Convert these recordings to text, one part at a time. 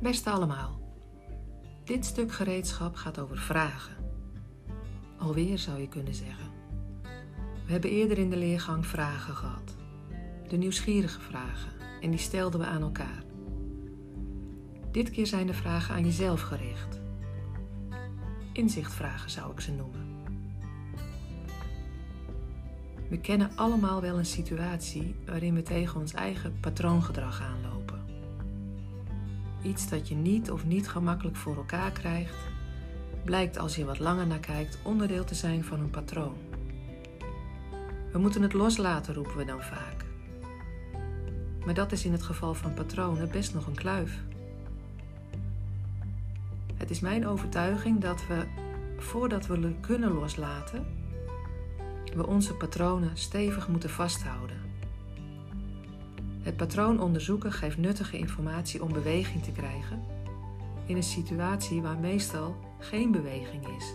Beste allemaal, dit stuk gereedschap gaat over vragen. Alweer zou je kunnen zeggen. We hebben eerder in de leergang vragen gehad. De nieuwsgierige vragen en die stelden we aan elkaar. Dit keer zijn de vragen aan jezelf gericht. Inzichtvragen zou ik ze noemen. We kennen allemaal wel een situatie waarin we tegen ons eigen patroongedrag aanlopen. Iets dat je niet of niet gemakkelijk voor elkaar krijgt, blijkt als je wat langer naar kijkt onderdeel te zijn van een patroon. We moeten het loslaten, roepen we dan vaak. Maar dat is in het geval van patronen best nog een kluif. Het is mijn overtuiging dat we, voordat we kunnen loslaten, we onze patronen stevig moeten vasthouden. Het patroon onderzoeken geeft nuttige informatie om beweging te krijgen in een situatie waar meestal geen beweging is,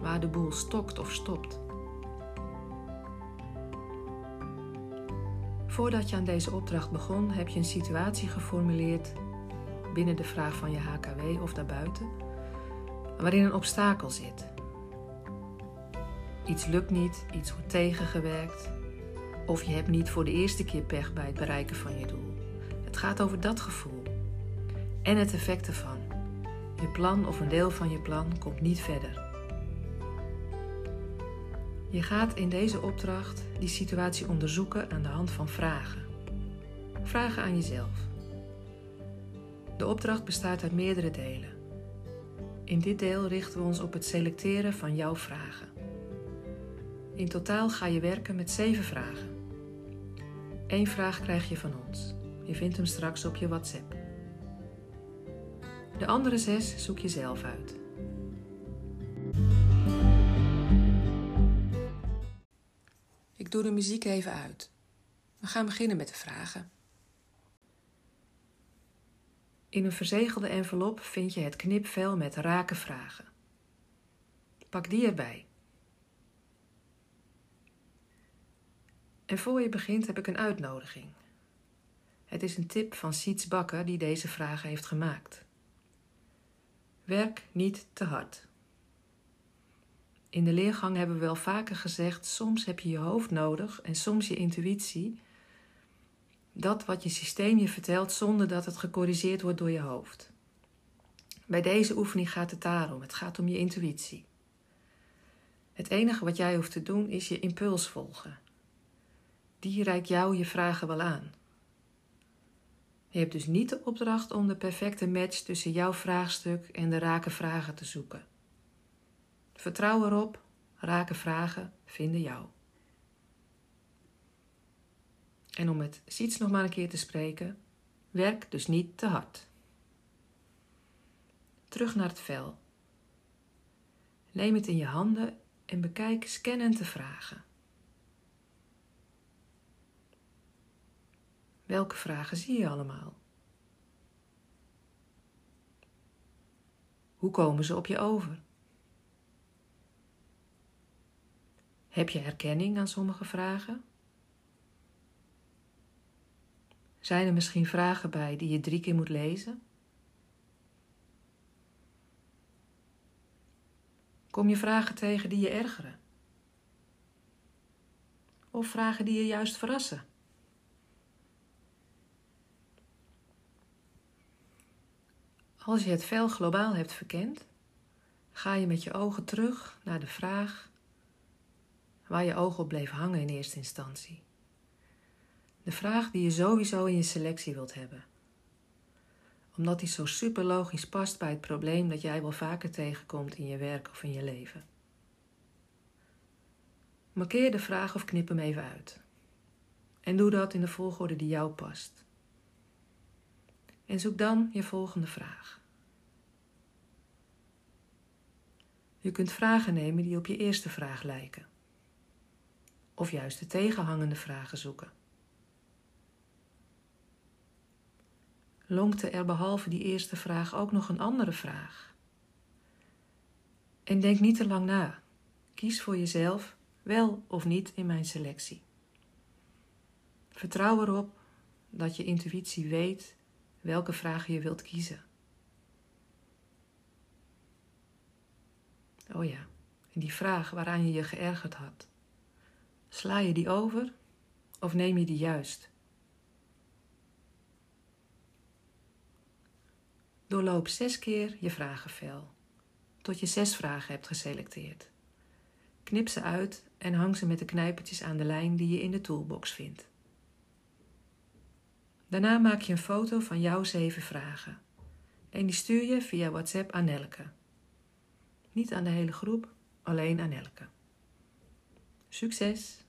waar de boel stokt of stopt. Voordat je aan deze opdracht begon, heb je een situatie geformuleerd binnen de vraag van je HKW of daarbuiten, waarin een obstakel zit. Iets lukt niet, iets wordt tegengewerkt, of je hebt niet voor de eerste keer pech bij het bereiken van je doel. Het gaat over dat gevoel en het effect ervan. Je plan of een deel van je plan komt niet verder. Je gaat in deze opdracht die situatie onderzoeken aan de hand van vragen. Vragen aan jezelf. De opdracht bestaat uit meerdere delen. In dit deel richten we ons op het selecteren van jouw vragen. In totaal ga je werken met zeven vragen. Eén vraag krijg je van ons. Je vindt hem straks op je WhatsApp. De andere zes zoek je zelf uit. Ik doe de muziek even uit. We gaan beginnen met de vragen. In een verzegelde envelop vind je het knipvel met rake vragen. Pak die erbij. En voor je begint heb ik een uitnodiging. Het is een tip van Siets Bakker die deze vragen heeft gemaakt. Werk niet te hard. In de leergang hebben we wel vaker gezegd: soms heb je je hoofd nodig en soms je intuïtie. Dat wat je systeem je vertelt zonder dat het gecorrigeerd wordt door je hoofd. Bij deze oefening gaat het daarom: het gaat om je intuïtie. Het enige wat jij hoeft te doen is je impuls volgen. Die reikt jou je vragen wel aan. Je hebt dus niet de opdracht om de perfecte match tussen jouw vraagstuk en de rake vragen te zoeken. Vertrouw erop, rake vragen vinden jou. En om het ziets nog maar een keer te spreken, werk dus niet te hard. Terug naar het vel. Neem het in je handen en bekijk scannend de vragen. Welke vragen zie je allemaal? Hoe komen ze op je over? Heb je herkenning aan sommige vragen? Zijn er misschien vragen bij die je drie keer moet lezen? Kom je vragen tegen die je ergeren? Of vragen die je juist verrassen? Als je het vel globaal hebt verkend, ga je met je ogen terug naar de vraag waar je oog op bleef hangen in eerste instantie. De vraag die je sowieso in je selectie wilt hebben. Omdat die zo super logisch past bij het probleem dat jij wel vaker tegenkomt in je werk of in je leven. Markeer de vraag of knip hem even uit. En doe dat in de volgorde die jou past. En zoek dan je volgende vraag. Je kunt vragen nemen die op je eerste vraag lijken. Of juist de tegenhangende vragen zoeken. Lonkte er behalve die eerste vraag ook nog een andere vraag? En denk niet te lang na. Kies voor jezelf wel of niet in mijn selectie. Vertrouw erop dat je intuïtie weet welke vragen je wilt kiezen. Oh ja, en die vraag waaraan je je geërgerd had. Sla je die over of neem je die juist? Doorloop zes keer je vragenvel, tot je zes vragen hebt geselecteerd. Knip ze uit en hang ze met de knijpertjes aan de lijn die je in de toolbox vindt. Daarna maak je een foto van jouw zeven vragen en die stuur je via WhatsApp aan Nelke. Niet aan de hele groep, alleen aan Nelke. Succes!